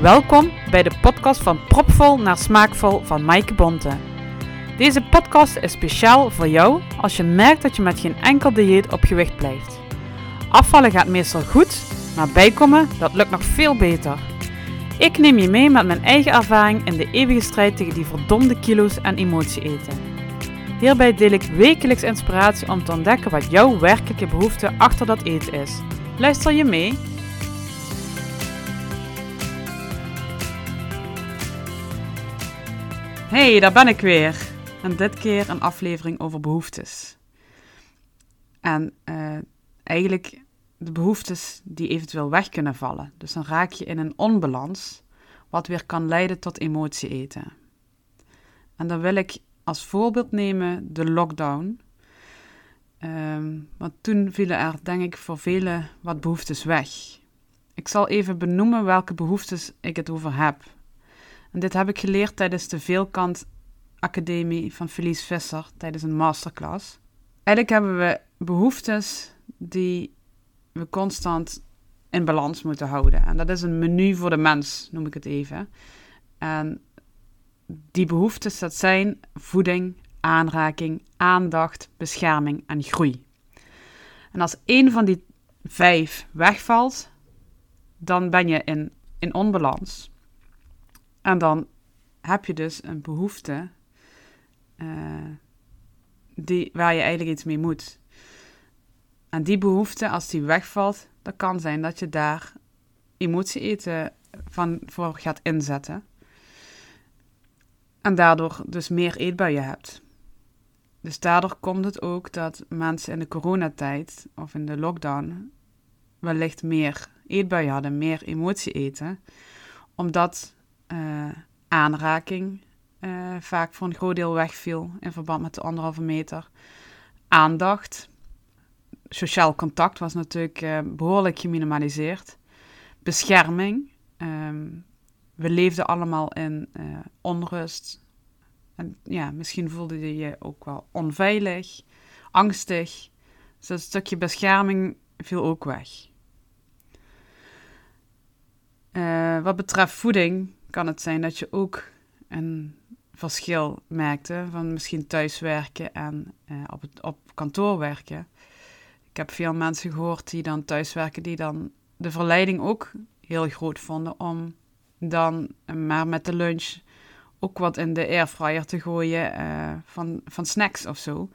Welkom bij de podcast van Propvol naar Smaakvol van Maaike Bonte. Deze podcast is speciaal voor jou als je merkt dat je met geen enkel dieet op gewicht blijft. Afvallen gaat meestal goed, maar bijkomen dat lukt nog veel beter. Ik neem je mee met mijn eigen ervaring in de eeuwige strijd tegen die verdomde kilo's en emotie eten. Hierbij deel ik wekelijks inspiratie om te ontdekken wat jouw werkelijke behoefte achter dat eten is. Luister je mee? Hey, daar ben ik weer. En dit keer een aflevering over behoeftes. En uh, eigenlijk de behoeftes die eventueel weg kunnen vallen. Dus dan raak je in een onbalans, wat weer kan leiden tot emotie eten. En dan wil ik als voorbeeld nemen de lockdown. Um, want toen vielen er, denk ik, voor velen wat behoeftes weg. Ik zal even benoemen welke behoeftes ik het over heb. En dit heb ik geleerd tijdens de Veelkant Academie van Felice Visser tijdens een masterclass. Eigenlijk hebben we behoeftes die we constant in balans moeten houden. En dat is een menu voor de mens, noem ik het even. En die behoeftes, dat zijn voeding, aanraking, aandacht, bescherming en groei. En als één van die vijf wegvalt, dan ben je in, in onbalans. En dan heb je dus een behoefte uh, die, waar je eigenlijk iets mee moet. En die behoefte, als die wegvalt, dan kan zijn dat je daar emotie eten van voor gaat inzetten. En daardoor dus meer eetbuien hebt. Dus daardoor komt het ook dat mensen in de coronatijd of in de lockdown wellicht meer eetbuien hadden, meer emotie eten. Omdat uh, aanraking uh, vaak voor een groot deel wegviel in verband met de anderhalve meter. Aandacht, sociaal contact was natuurlijk uh, behoorlijk geminimaliseerd. Bescherming. Um, we leefden allemaal in onrust. En ja, misschien voelde je je ook wel onveilig, angstig. Dus stukje bescherming viel ook weg. Wat betreft voeding kan het zijn dat je ook een verschil merkte van misschien thuiswerken en uh, op, op kantoor werken. Ik heb veel mensen gehoord die dan thuiswerken, die dan de verleiding ook heel groot vonden om dan maar met de lunch ook wat in de airfryer te gooien uh, van, van snacks of zo.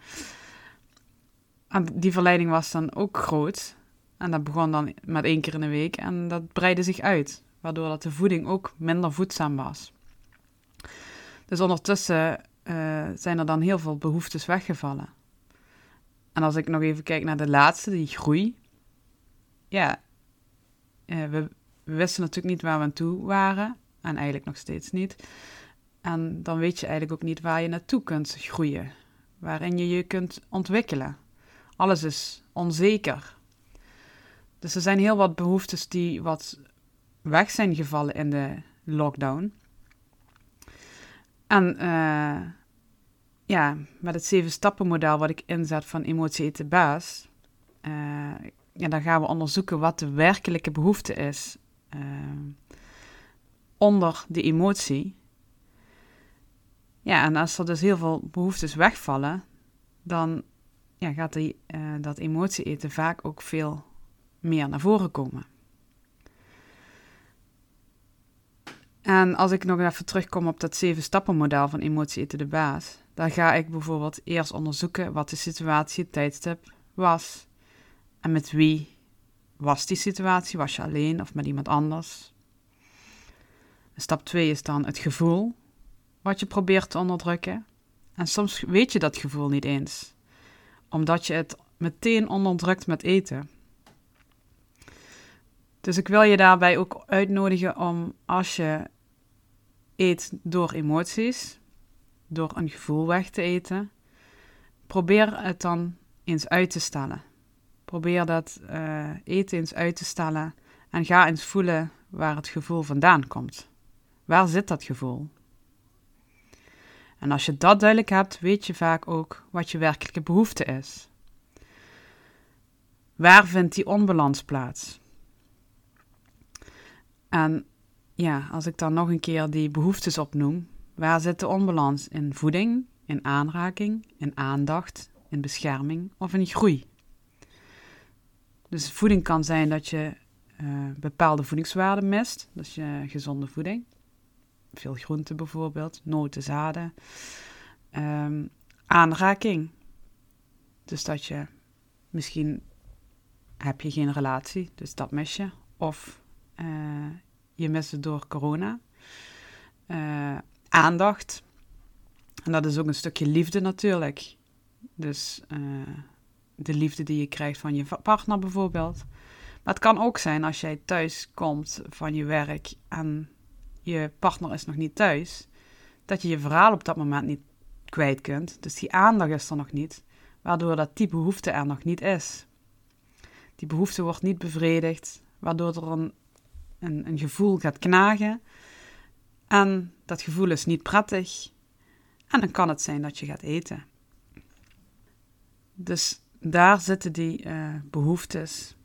En die verleiding was dan ook groot. En dat begon dan met één keer in de week en dat breidde zich uit, waardoor dat de voeding ook minder voedzaam was. Dus ondertussen uh, zijn er dan heel veel behoeftes weggevallen. En als ik nog even kijk naar de laatste, die groei. Ja, uh, we, we wisten natuurlijk niet waar we aan toe waren. En eigenlijk nog steeds niet. En dan weet je eigenlijk ook niet waar je naartoe kunt groeien. Waarin je je kunt ontwikkelen. Alles is onzeker. Dus er zijn heel wat behoeftes die wat weg zijn gevallen in de lockdown. En uh, ja, met het zeven stappen model wat ik inzet van emotie eten baas, uh, ja, dan gaan we onderzoeken wat de werkelijke behoefte is uh, onder de emotie. Ja, en als er dus heel veel behoeftes wegvallen, dan ja, gaat die, dat emotie eten vaak ook veel meer naar voren komen. En als ik nog even terugkom op dat zeven stappen model van emotie eten de baas, dan ga ik bijvoorbeeld eerst onderzoeken wat de situatie, het tijdstip was. En met wie was die situatie? Was je alleen of met iemand anders? Stap 2 is dan het gevoel wat je probeert te onderdrukken. En soms weet je dat gevoel niet eens, omdat je het meteen onderdrukt met eten. Dus ik wil je daarbij ook uitnodigen om als je eet door emoties, door een gevoel weg te eten. Probeer het dan eens uit te stellen. Probeer dat uh, eten eens uit te stellen en ga eens voelen waar het gevoel vandaan komt. Waar zit dat gevoel? En als je dat duidelijk hebt, weet je vaak ook wat je werkelijke behoefte is. Waar vindt die onbalans plaats? En ja, als ik dan nog een keer die behoeftes opnoem, waar zit de onbalans? In voeding, in aanraking, in aandacht, in bescherming of in groei? Dus voeding kan zijn dat je uh, bepaalde voedingswaarden mist, dus je gezonde voeding. Veel groenten bijvoorbeeld, noten, zaden. Um, aanraking. Dus dat je misschien heb je geen relatie, dus dat mis je. Of uh, je mist het door corona. Uh, aandacht. En dat is ook een stukje liefde natuurlijk. Dus uh, de liefde die je krijgt van je partner bijvoorbeeld. Maar het kan ook zijn als jij thuis komt van je werk en je partner is nog niet thuis, dat je je verhaal op dat moment niet kwijt kunt. Dus die aandacht is er nog niet, waardoor dat die behoefte er nog niet is. Die behoefte wordt niet bevredigd, waardoor er een, een, een gevoel gaat knagen. En dat gevoel is niet prettig. En dan kan het zijn dat je gaat eten. Dus daar zitten die uh, behoeftes.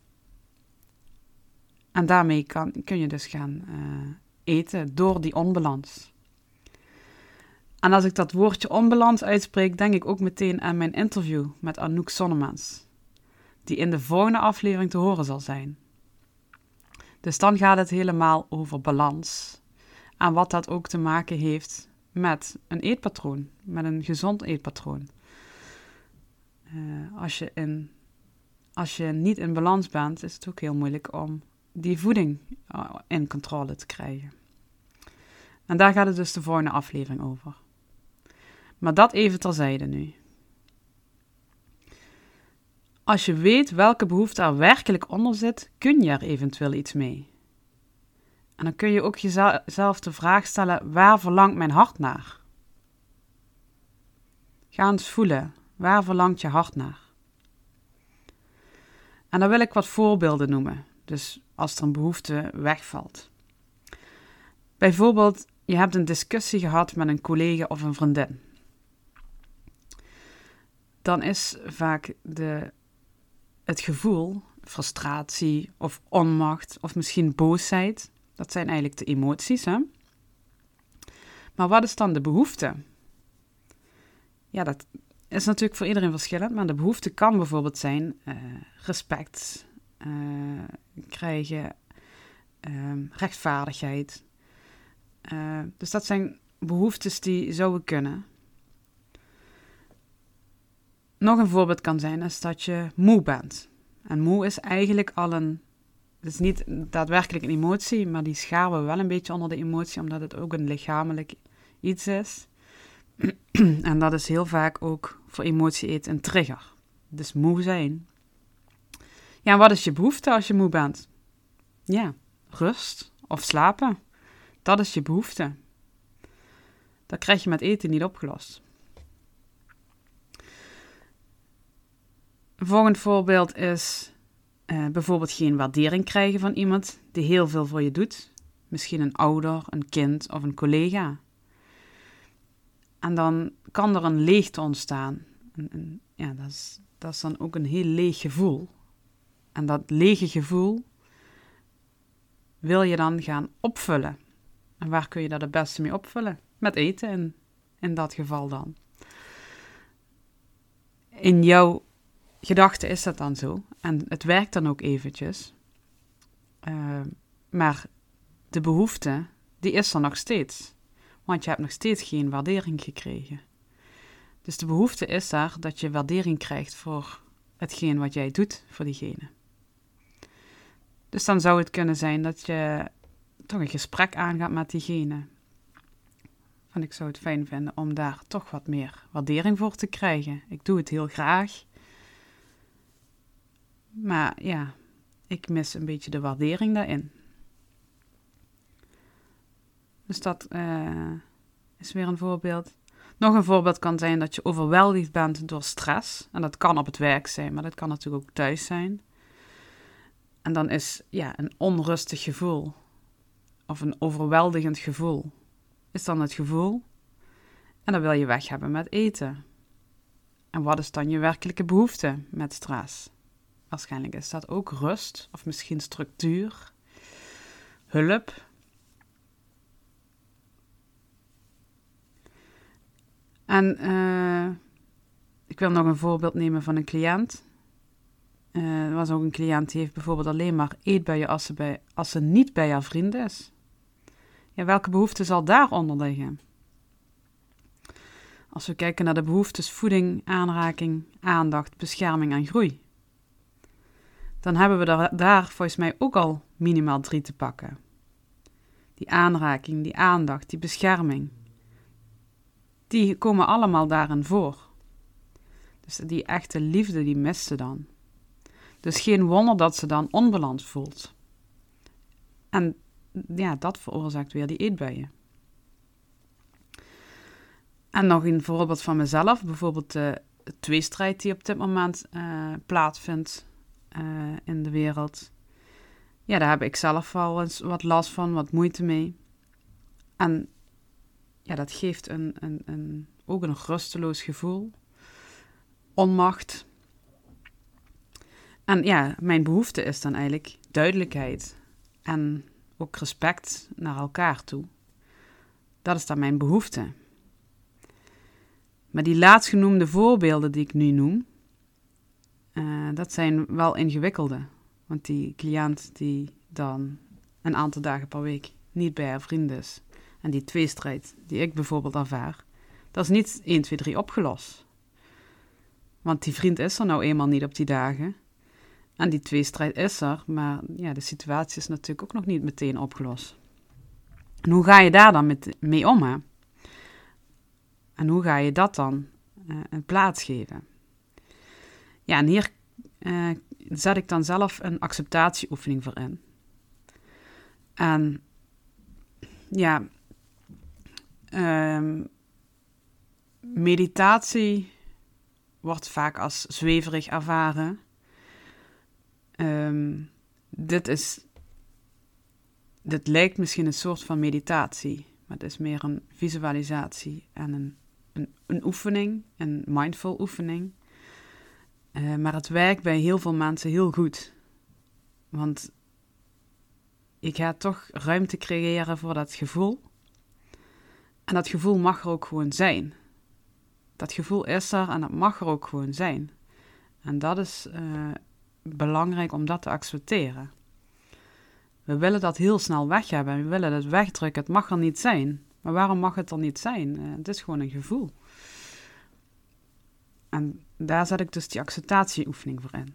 En daarmee kan, kun je dus gaan uh, eten door die onbalans. En als ik dat woordje onbalans uitspreek, denk ik ook meteen aan mijn interview met Anouk Sonnemans, die in de volgende aflevering te horen zal zijn. Dus dan gaat het helemaal over balans en wat dat ook te maken heeft met een eetpatroon, met een gezond eetpatroon. Uh, als, je in, als je niet in balans bent, is het ook heel moeilijk om die voeding eh, in controle te krijgen. En daar gaat het dus de volgende aflevering over. Maar dat even terzijde nu. Als je weet welke behoefte er werkelijk onder zit, kun je er eventueel iets mee. En dan kun je ook jezelf de vraag stellen: waar verlangt mijn hart naar? Ga eens voelen, waar verlangt je hart naar? En dan wil ik wat voorbeelden noemen, dus als er een behoefte wegvalt. Bijvoorbeeld, je hebt een discussie gehad met een collega of een vriendin. Dan is vaak de, het gevoel, frustratie of onmacht of misschien boosheid, dat zijn eigenlijk de emoties. Hè? Maar wat is dan de behoefte? Ja, dat is natuurlijk voor iedereen verschillend, maar de behoefte kan bijvoorbeeld zijn uh, respect uh, krijgen, uh, rechtvaardigheid. dus dat zijn behoeftes die zouden kunnen. Nog een voorbeeld kan zijn is dat je moe bent. En moe is eigenlijk al een het is niet daadwerkelijk een emotie, maar die scharen we wel een beetje onder de emotie, omdat het ook een lichamelijk iets is. en dat is heel vaak ook voor emotie eten een trigger. Dus moe zijn. Ja, wat is je behoefte als je moe bent? Ja, rust of slapen. Dat is je behoefte. Dat krijg je met eten niet opgelost. Een volgend voorbeeld is uh, bijvoorbeeld geen waardering krijgen van iemand die heel veel voor je doet. Misschien een ouder, een kind of een collega. En dan kan er een leegte ontstaan. Ja, dat is, dat is dan ook een heel leeg gevoel. En dat lege gevoel wil je dan gaan opvullen. En waar kun je dat het beste mee opvullen? Met eten in, in dat geval dan. In jouw gedachte is dat dan zo. En het werkt dan ook eventjes. Uh, maar de behoefte, die is er nog steeds. Want je hebt nog steeds geen waardering gekregen. Dus de behoefte is daar dat je waardering krijgt voor hetgeen wat jij doet voor diegene. Dus dan zou het kunnen zijn dat je toch een gesprek aangaat met diegene. En ik zou het fijn vinden om daar toch wat meer waardering voor te krijgen. Ik doe het heel graag. Maar ja, ik mis een beetje de waardering daarin. Dus dat uh, is weer een voorbeeld. Nog een voorbeeld kan zijn dat je overweldigd bent door stress. En dat kan op het werk zijn, maar dat kan natuurlijk ook thuis zijn. En dan is ja, een onrustig gevoel of een overweldigend gevoel, is dan het gevoel. En dat wil je weg hebben met eten. En wat is dan je werkelijke behoefte met stress? Waarschijnlijk is dat ook rust of misschien structuur, hulp. En eh, ik wil nog een voorbeeld nemen van een cliënt. Eh, er was ook een cliënt die heeft bijvoorbeeld alleen maar eetbuien als ze, bij, als ze niet bij haar vriend is. Ja, welke behoefte zal daaronder liggen? Als we kijken naar de behoeftes voeding, aanraking, aandacht, bescherming en groei. Dan hebben we daar, volgens mij ook al minimaal drie te pakken. Die aanraking, die aandacht, die bescherming. Die komen allemaal daarin voor. Dus die echte liefde, die mist ze dan. Dus geen wonder dat ze dan onbalans voelt. En ja, dat veroorzaakt weer die eetbuien. En nog een voorbeeld van mezelf, bijvoorbeeld de tweestrijd die op dit moment uh, plaatsvindt uh, in de wereld. Ja, daar heb ik zelf wel eens wat last van, wat moeite mee. En ja, dat geeft een, een, een, ook een rusteloos gevoel, onmacht. En ja, mijn behoefte is dan eigenlijk duidelijkheid en ook respect naar elkaar toe. Dat is dan mijn behoefte. Maar die laatstgenoemde voorbeelden die ik nu noem, uh, dat zijn wel ingewikkelde. Want die cliënt die dan een aantal dagen per week niet bij haar vriend is, en die tweestrijd die ik bijvoorbeeld ervaar, dat is niet 1, 2, 3 opgelost. Want die vriend is er nou eenmaal niet op die dagen. En die tweestrijd is er, maar ja, de situatie is natuurlijk ook nog niet meteen opgelost. En hoe ga je daar dan met, mee om? Hè? En hoe ga je dat dan uh, een plaats geven? Ja, en hier uh, zet ik dan zelf een acceptatieoefening voor in. En ja, um, meditatie wordt vaak als zweverig ervaren. Um, dit is. Dit lijkt misschien een soort van meditatie, maar het is meer een visualisatie en een, een, een oefening, een mindful oefening. Uh, maar het werkt bij heel veel mensen heel goed. Want ik ga toch ruimte creëren voor dat gevoel. En dat gevoel mag er ook gewoon zijn. Dat gevoel is er en dat mag er ook gewoon zijn. En dat is uh, belangrijk om dat te accepteren. We willen dat heel snel weg hebben. We willen het wegdrukken. Het mag er niet zijn. Maar waarom mag het er niet zijn? Uh, het is gewoon een gevoel. En daar zet ik dus die acceptatieoefening voor in.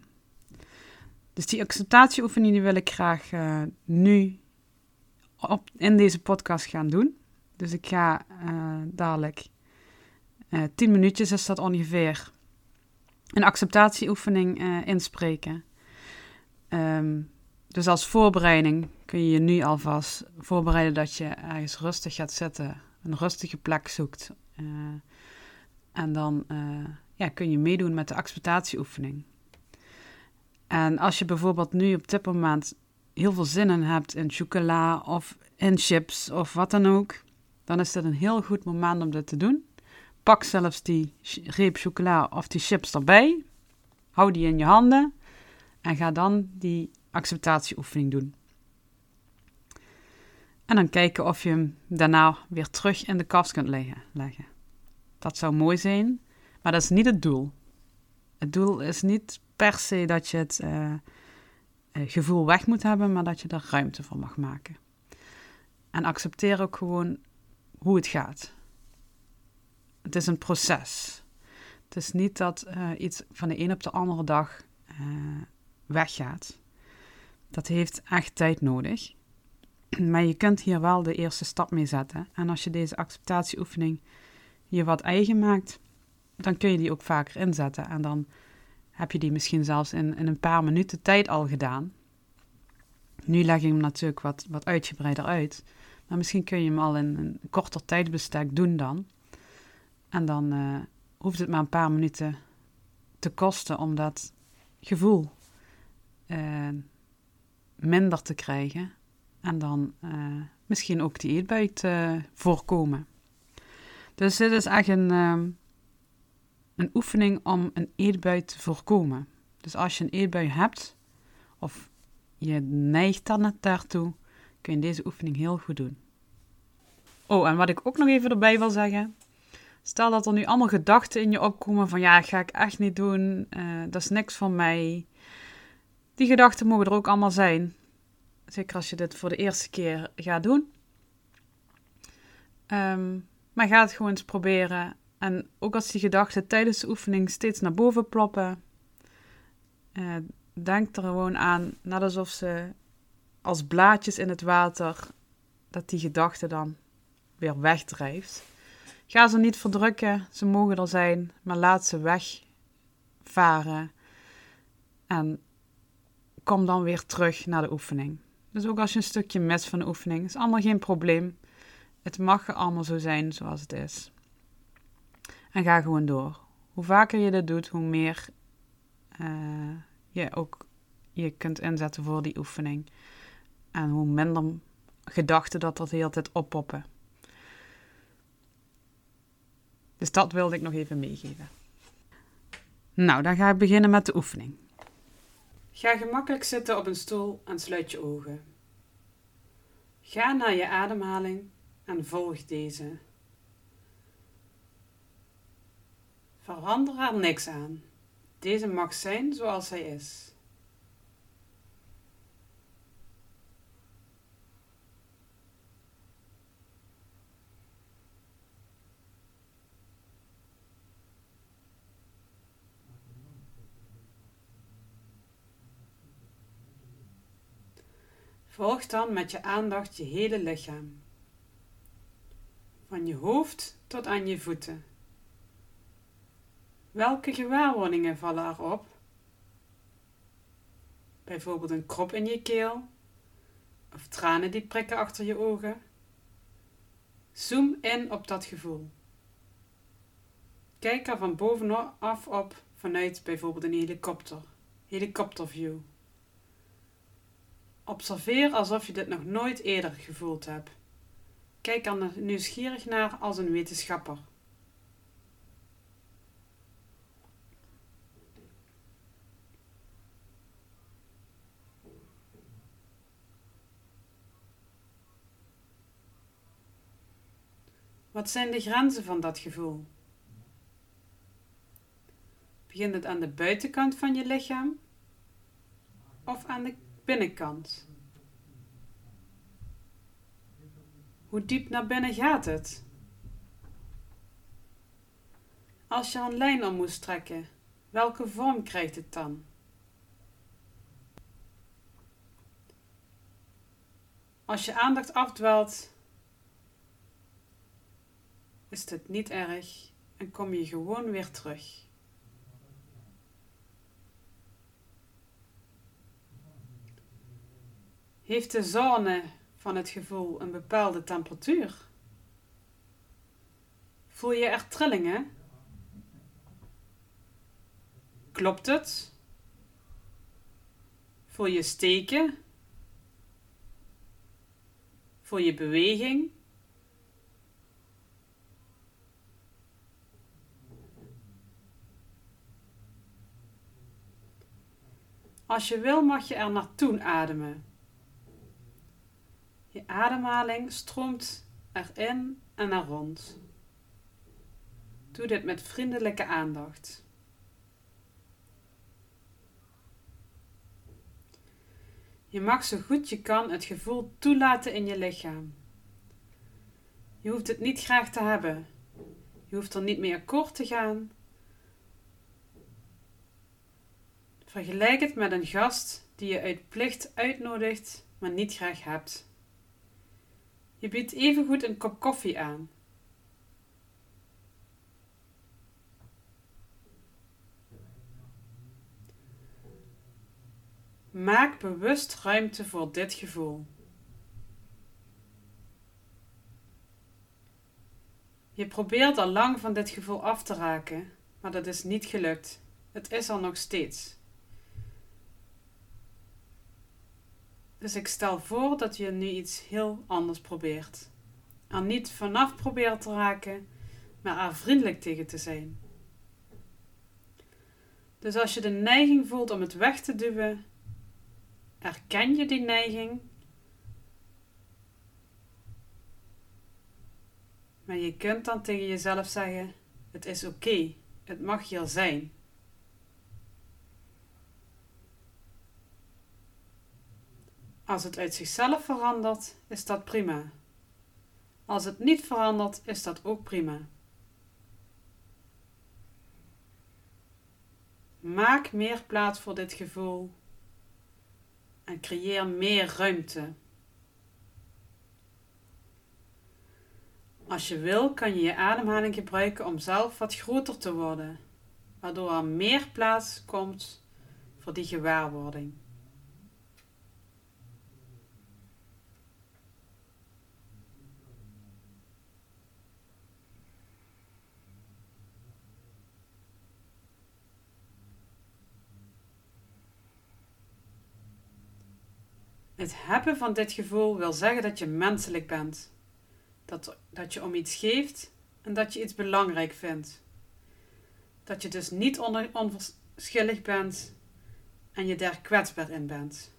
Dus die acceptatieoefening die wil ik graag uh, nu op, in deze podcast gaan doen. Dus ik ga uh, dadelijk uh, tien minuutjes is dat ongeveer een acceptatieoefening inspreken. Um, dus als voorbereiding kun je je nu alvast voorbereiden dat je ergens rustig gaat zitten, een rustige plek zoekt. en dan ja, kun je meedoen met de acceptatieoefening. En als je bijvoorbeeld nu op dit moment heel veel zin in hebt in chocola of in chips of wat dan ook, dan is dit een heel goed moment om dit te doen. Pak zelfs die reep chocola of die chips erbij. Hou die in je handen en ga dan die acceptatieoefening doen. En dan kijken of je hem daarna weer terug in de kast kunt leggen. Dat zou mooi zijn, maar dat is niet het doel. Het doel is niet per se dat je het uh, gevoel weg moet hebben, maar dat je er ruimte voor mag maken. En accepteer ook gewoon hoe het gaat. Het is een proces. Het is niet dat uh, iets van de een op de andere dag weggaat. Dat heeft echt tijd nodig. Maar je kunt hier wel de eerste stap mee zetten. En als je deze acceptatieoefening je wat eigen maakt, dan kun je die ook vaker inzetten. En dan heb je die misschien zelfs in, in een paar minuten tijd al gedaan. Nu leg ik hem natuurlijk wat, wat uitgebreider uit. Maar misschien kun je hem al in een korter tijdbestek doen dan. En dan uh, hoeft het maar een paar minuten te kosten om dat gevoel uh, minder te krijgen. En dan uh, misschien ook die eetbui te voorkomen. Dus dit is echt een, een oefening om een eetbui te voorkomen. Dus als je een eetbui hebt, of je neigt dan net daartoe, kun je deze oefening heel goed doen. Oh, en wat ik ook nog even erbij wil zeggen. Stel dat er nu allemaal gedachten in je opkomen van ja, ga ik echt niet doen, uh, dat is niks van mij. Die gedachten mogen er ook allemaal zijn. Zeker als je dit voor de eerste keer gaat doen. Um, maar ga het gewoon eens proberen. En ook als die gedachten tijdens de oefening steeds naar boven ploppen, uh, denk er gewoon aan, net alsof ze als blaadjes in het water, dat die gedachte dan weer wegdrijft. Ga ze niet verdrukken, ze mogen er zijn, maar laat ze wegvaren. En kom dan weer terug naar de oefening. Dus ook als je een stukje mist van de oefening, is allemaal geen probleem. Het mag allemaal zo zijn zoals het is. En ga gewoon door. Hoe vaker je dit doet, hoe meer uh, je ook je kunt inzetten voor die oefening. En hoe minder gedachten dat er de hele tijd oppoppen. Dus dat wilde ik nog even meegeven. Nou, dan ga ik beginnen met de oefening. Ga gemakkelijk zitten op een stoel en sluit je ogen. Ga naar je ademhaling en volg deze. Verander er niks aan. Deze mag zijn zoals hij is. Volg dan met je aandacht je hele lichaam. Van je hoofd tot aan je voeten. Welke gewaarwordingen vallen erop? Bijvoorbeeld een krop in je keel of tranen die prikken achter je ogen. Zoom in op dat gevoel. Kijk er van bovenaf op vanuit bijvoorbeeld een helikopter, helikopterview. Observeer alsof je dit nog nooit eerder gevoeld hebt. Kijk er nieuwsgierig naar als een wetenschapper. Wat zijn de grenzen van dat gevoel? Begint het aan de buitenkant van je lichaam of aan de binnenkant? Hoe diep naar binnen gaat het? Als je een lijn om moest trekken, welke vorm krijgt het dan? Als je aandacht afdwaalt, is het niet erg en kom je gewoon weer terug. Heeft de zone van het gevoel een bepaalde temperatuur? Voel je er trillingen? Klopt het? Voel je steken? Voel je beweging? Als je wil mag je er naartoe ademen. Je ademhaling stroomt erin en er rond. Doe dit met vriendelijke aandacht. Je mag zo goed je kan het gevoel toelaten in je lichaam. Je hoeft het niet graag te hebben. Je hoeft er niet mee akkoord te gaan. Vergelijk het met een gast die je uit plicht uitnodigt, maar niet graag hebt. Je biedt evengoed een kop koffie aan. Maak bewust ruimte voor dit gevoel. Je probeert al lang van dit gevoel af te raken, maar dat is niet gelukt. Het is er nog steeds. Dus ik stel voor dat je nu iets heel anders probeert. Er niet vanaf probeert te raken, maar er vriendelijk tegen te zijn. Dus als je de neiging voelt om het weg te duwen, erken je die neiging. Maar je kunt dan tegen jezelf zeggen: Het is oké, het mag hier zijn. Als het uit zichzelf verandert, is dat prima. Als het niet verandert, is dat ook prima. Maak meer plaats voor dit gevoel en creëer meer ruimte. Als je wil, kan je je ademhaling gebruiken om zelf wat groter te worden, waardoor er meer plaats komt voor die gewaarwording. Het hebben van dit gevoel wil zeggen dat je menselijk bent. Dat, dat je om iets geeft en dat je iets belangrijk vindt. Dat je dus niet onverschillig bent en je daar kwetsbaar in bent.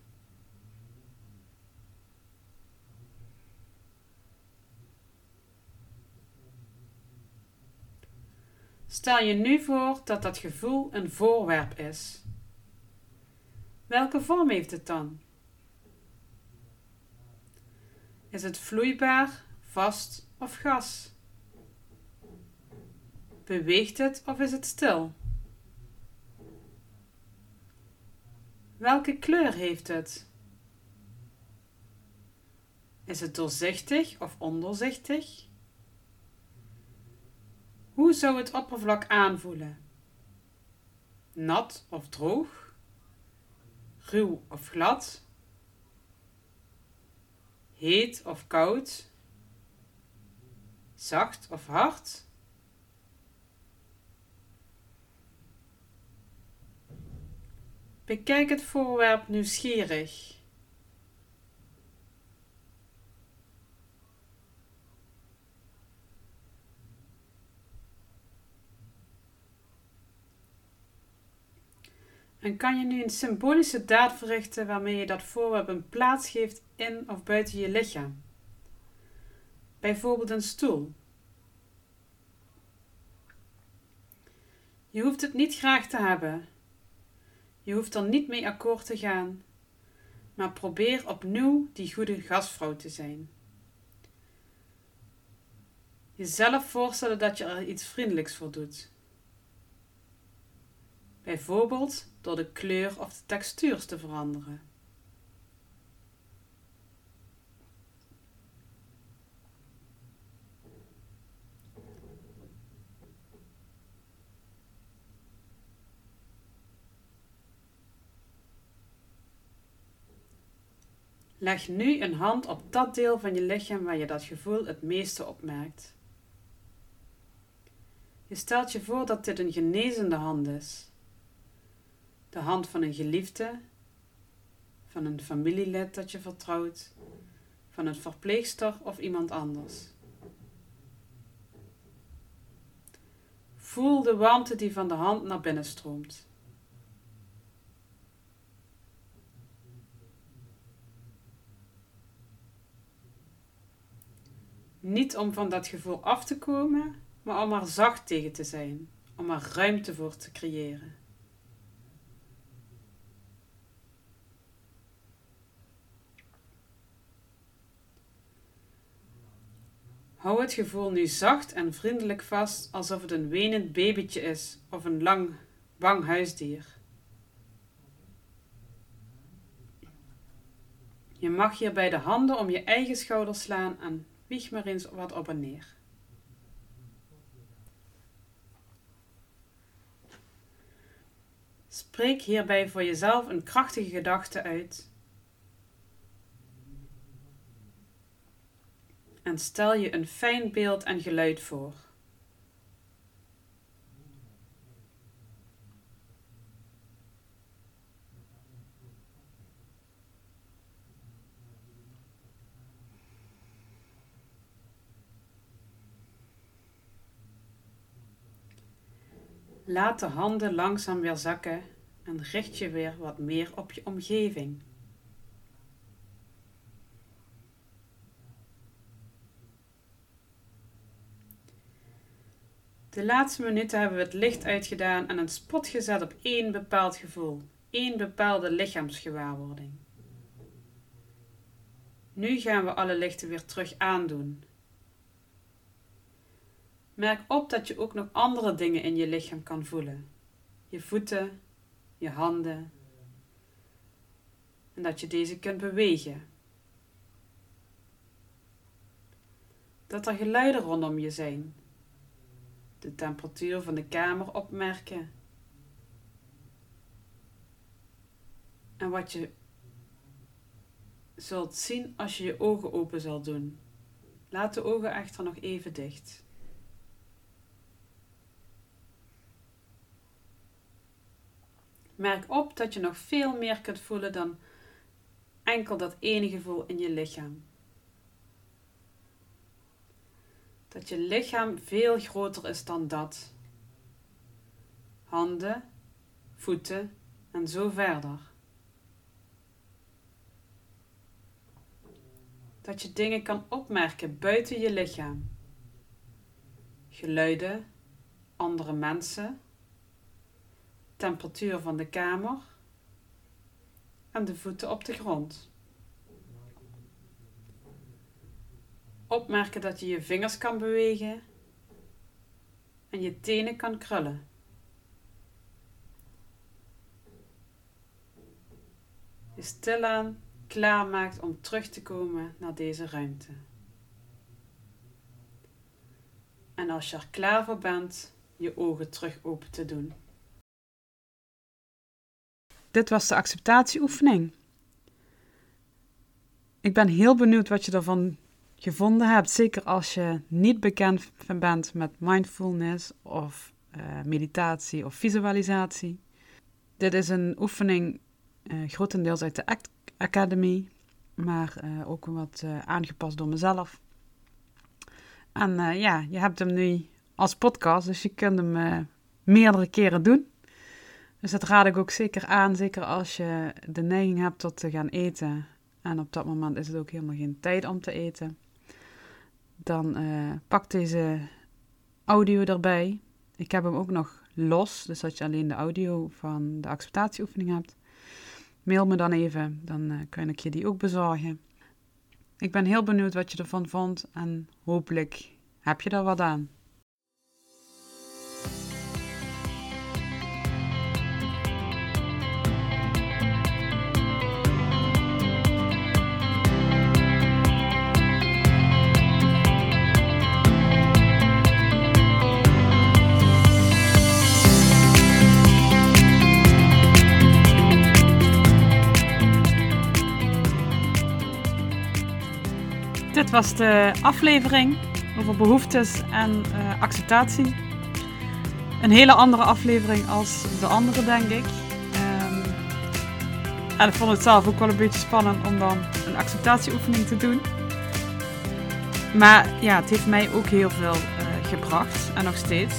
Stel je nu voor dat dat gevoel een voorwerp is. Welke vorm heeft het dan? Is het vloeibaar, vast of gas? Beweegt het of is het stil? Welke kleur heeft het? Is het doorzichtig of ondoorzichtig? Hoe zou het oppervlak aanvoelen? Nat of droog? Ruw of glad? Heet of koud, zacht of hard. Bekijk het voorwerp nieuwsgierig. En kan je nu een symbolische daad verrichten waarmee je dat voorwerp een plaats geeft in of buiten je lichaam? Bijvoorbeeld een stoel. Je hoeft het niet graag te hebben. Je hoeft er niet mee akkoord te gaan, maar probeer opnieuw die goede gastvrouw te zijn. Jezelf voorstellen dat je er iets vriendelijks voor doet. Bijvoorbeeld door de kleur of de textuur te veranderen. Leg nu een hand op dat deel van je lichaam waar je dat gevoel het meeste opmerkt. Je stelt je voor dat dit een genezende hand is de hand van een geliefde, van een familielid dat je vertrouwt, van een verpleegster of iemand anders. Voel de warmte die van de hand naar binnen stroomt. Niet om van dat gevoel af te komen, maar om er zacht tegen te zijn, om er ruimte voor te creëren. Hou het gevoel nu zacht en vriendelijk vast, alsof het een wenend babytje is of een lang, bang huisdier. Je mag hierbij de handen om je eigen schouders slaan en wieg maar eens wat op en neer. Spreek hierbij voor jezelf een krachtige gedachte uit en stel je een fijn beeld en geluid voor. Laat de handen langzaam weer zakken en richt je weer wat meer op je omgeving. De laatste minuten hebben we het licht uitgedaan en een spot gezet op één bepaald gevoel, één bepaalde lichaamsgewaarwording. Nu gaan we alle lichten weer terug aandoen. Merk op dat je ook nog andere dingen in je lichaam kan voelen. Je voeten, je handen. En dat je deze kunt bewegen. Dat er geluiden rondom je zijn. De temperatuur van de kamer opmerken. En wat je zult zien als je je ogen open zal doen. Laat de ogen echter nog even dicht. Merk op dat je nog veel meer kunt voelen dan enkel dat ene gevoel in je lichaam. Dat je lichaam veel groter is dan dat. Handen, voeten en zo verder. Dat je dingen kan opmerken buiten je lichaam. Geluiden, andere mensen temperatuur van de kamer en de voeten op de grond. Opmerken dat je je vingers kan bewegen en je tenen kan krullen. Je stilaan klaarmaakt om terug te komen naar deze ruimte. En als je er klaar voor bent, je ogen terug open te doen. Dit was de acceptatieoefening. Ik ben heel benieuwd wat je ervan gevonden hebt. Zeker als je niet bekend bent met mindfulness of uh, meditatie of visualisatie. Dit is een oefening uh, grotendeels uit de Act Academy, maar uh, ook wat aangepast door mezelf. En ja, je hebt hem nu als podcast, dus je kunt hem meerdere keren doen. Dus dat raad ik ook zeker aan, zeker als je de neiging hebt tot te gaan eten. En op dat moment is het ook helemaal geen tijd om te eten. Dan uh, pak deze audio erbij. Ik heb hem ook nog los, dus dat je alleen de audio van de acceptatieoefening hebt. Mail me dan even, dan uh, kan ik je die ook bezorgen. Ik ben heel benieuwd wat je ervan vond en hopelijk heb je er wat aan. Was de aflevering over behoeftes en uh, acceptatie. Een hele andere aflevering als de andere, denk ik. Um, en ik vond het zelf ook wel een beetje spannend om dan een acceptatieoefening te doen. Maar ja, het heeft mij ook heel veel uh, gebracht en nog steeds.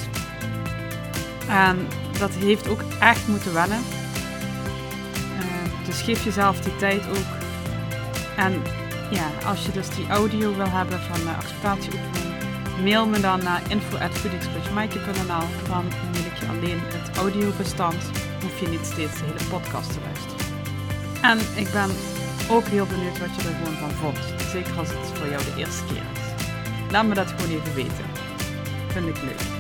En dat heeft ook echt moeten wennen. Uh, dus geef jezelf die tijd ook. En ja, als je dus die audio wil hebben van de acceptatieoefening, mail me dan naar info.voedingscoachmaaike.nl. Dan mail ik je alleen het audiobestand. Hoef je niet steeds de hele podcast te luisteren. En ik ben ook heel benieuwd wat je er gewoon van vond. Zeker als het voor jou de eerste keer is. Laat me dat gewoon even weten. Vind ik leuk.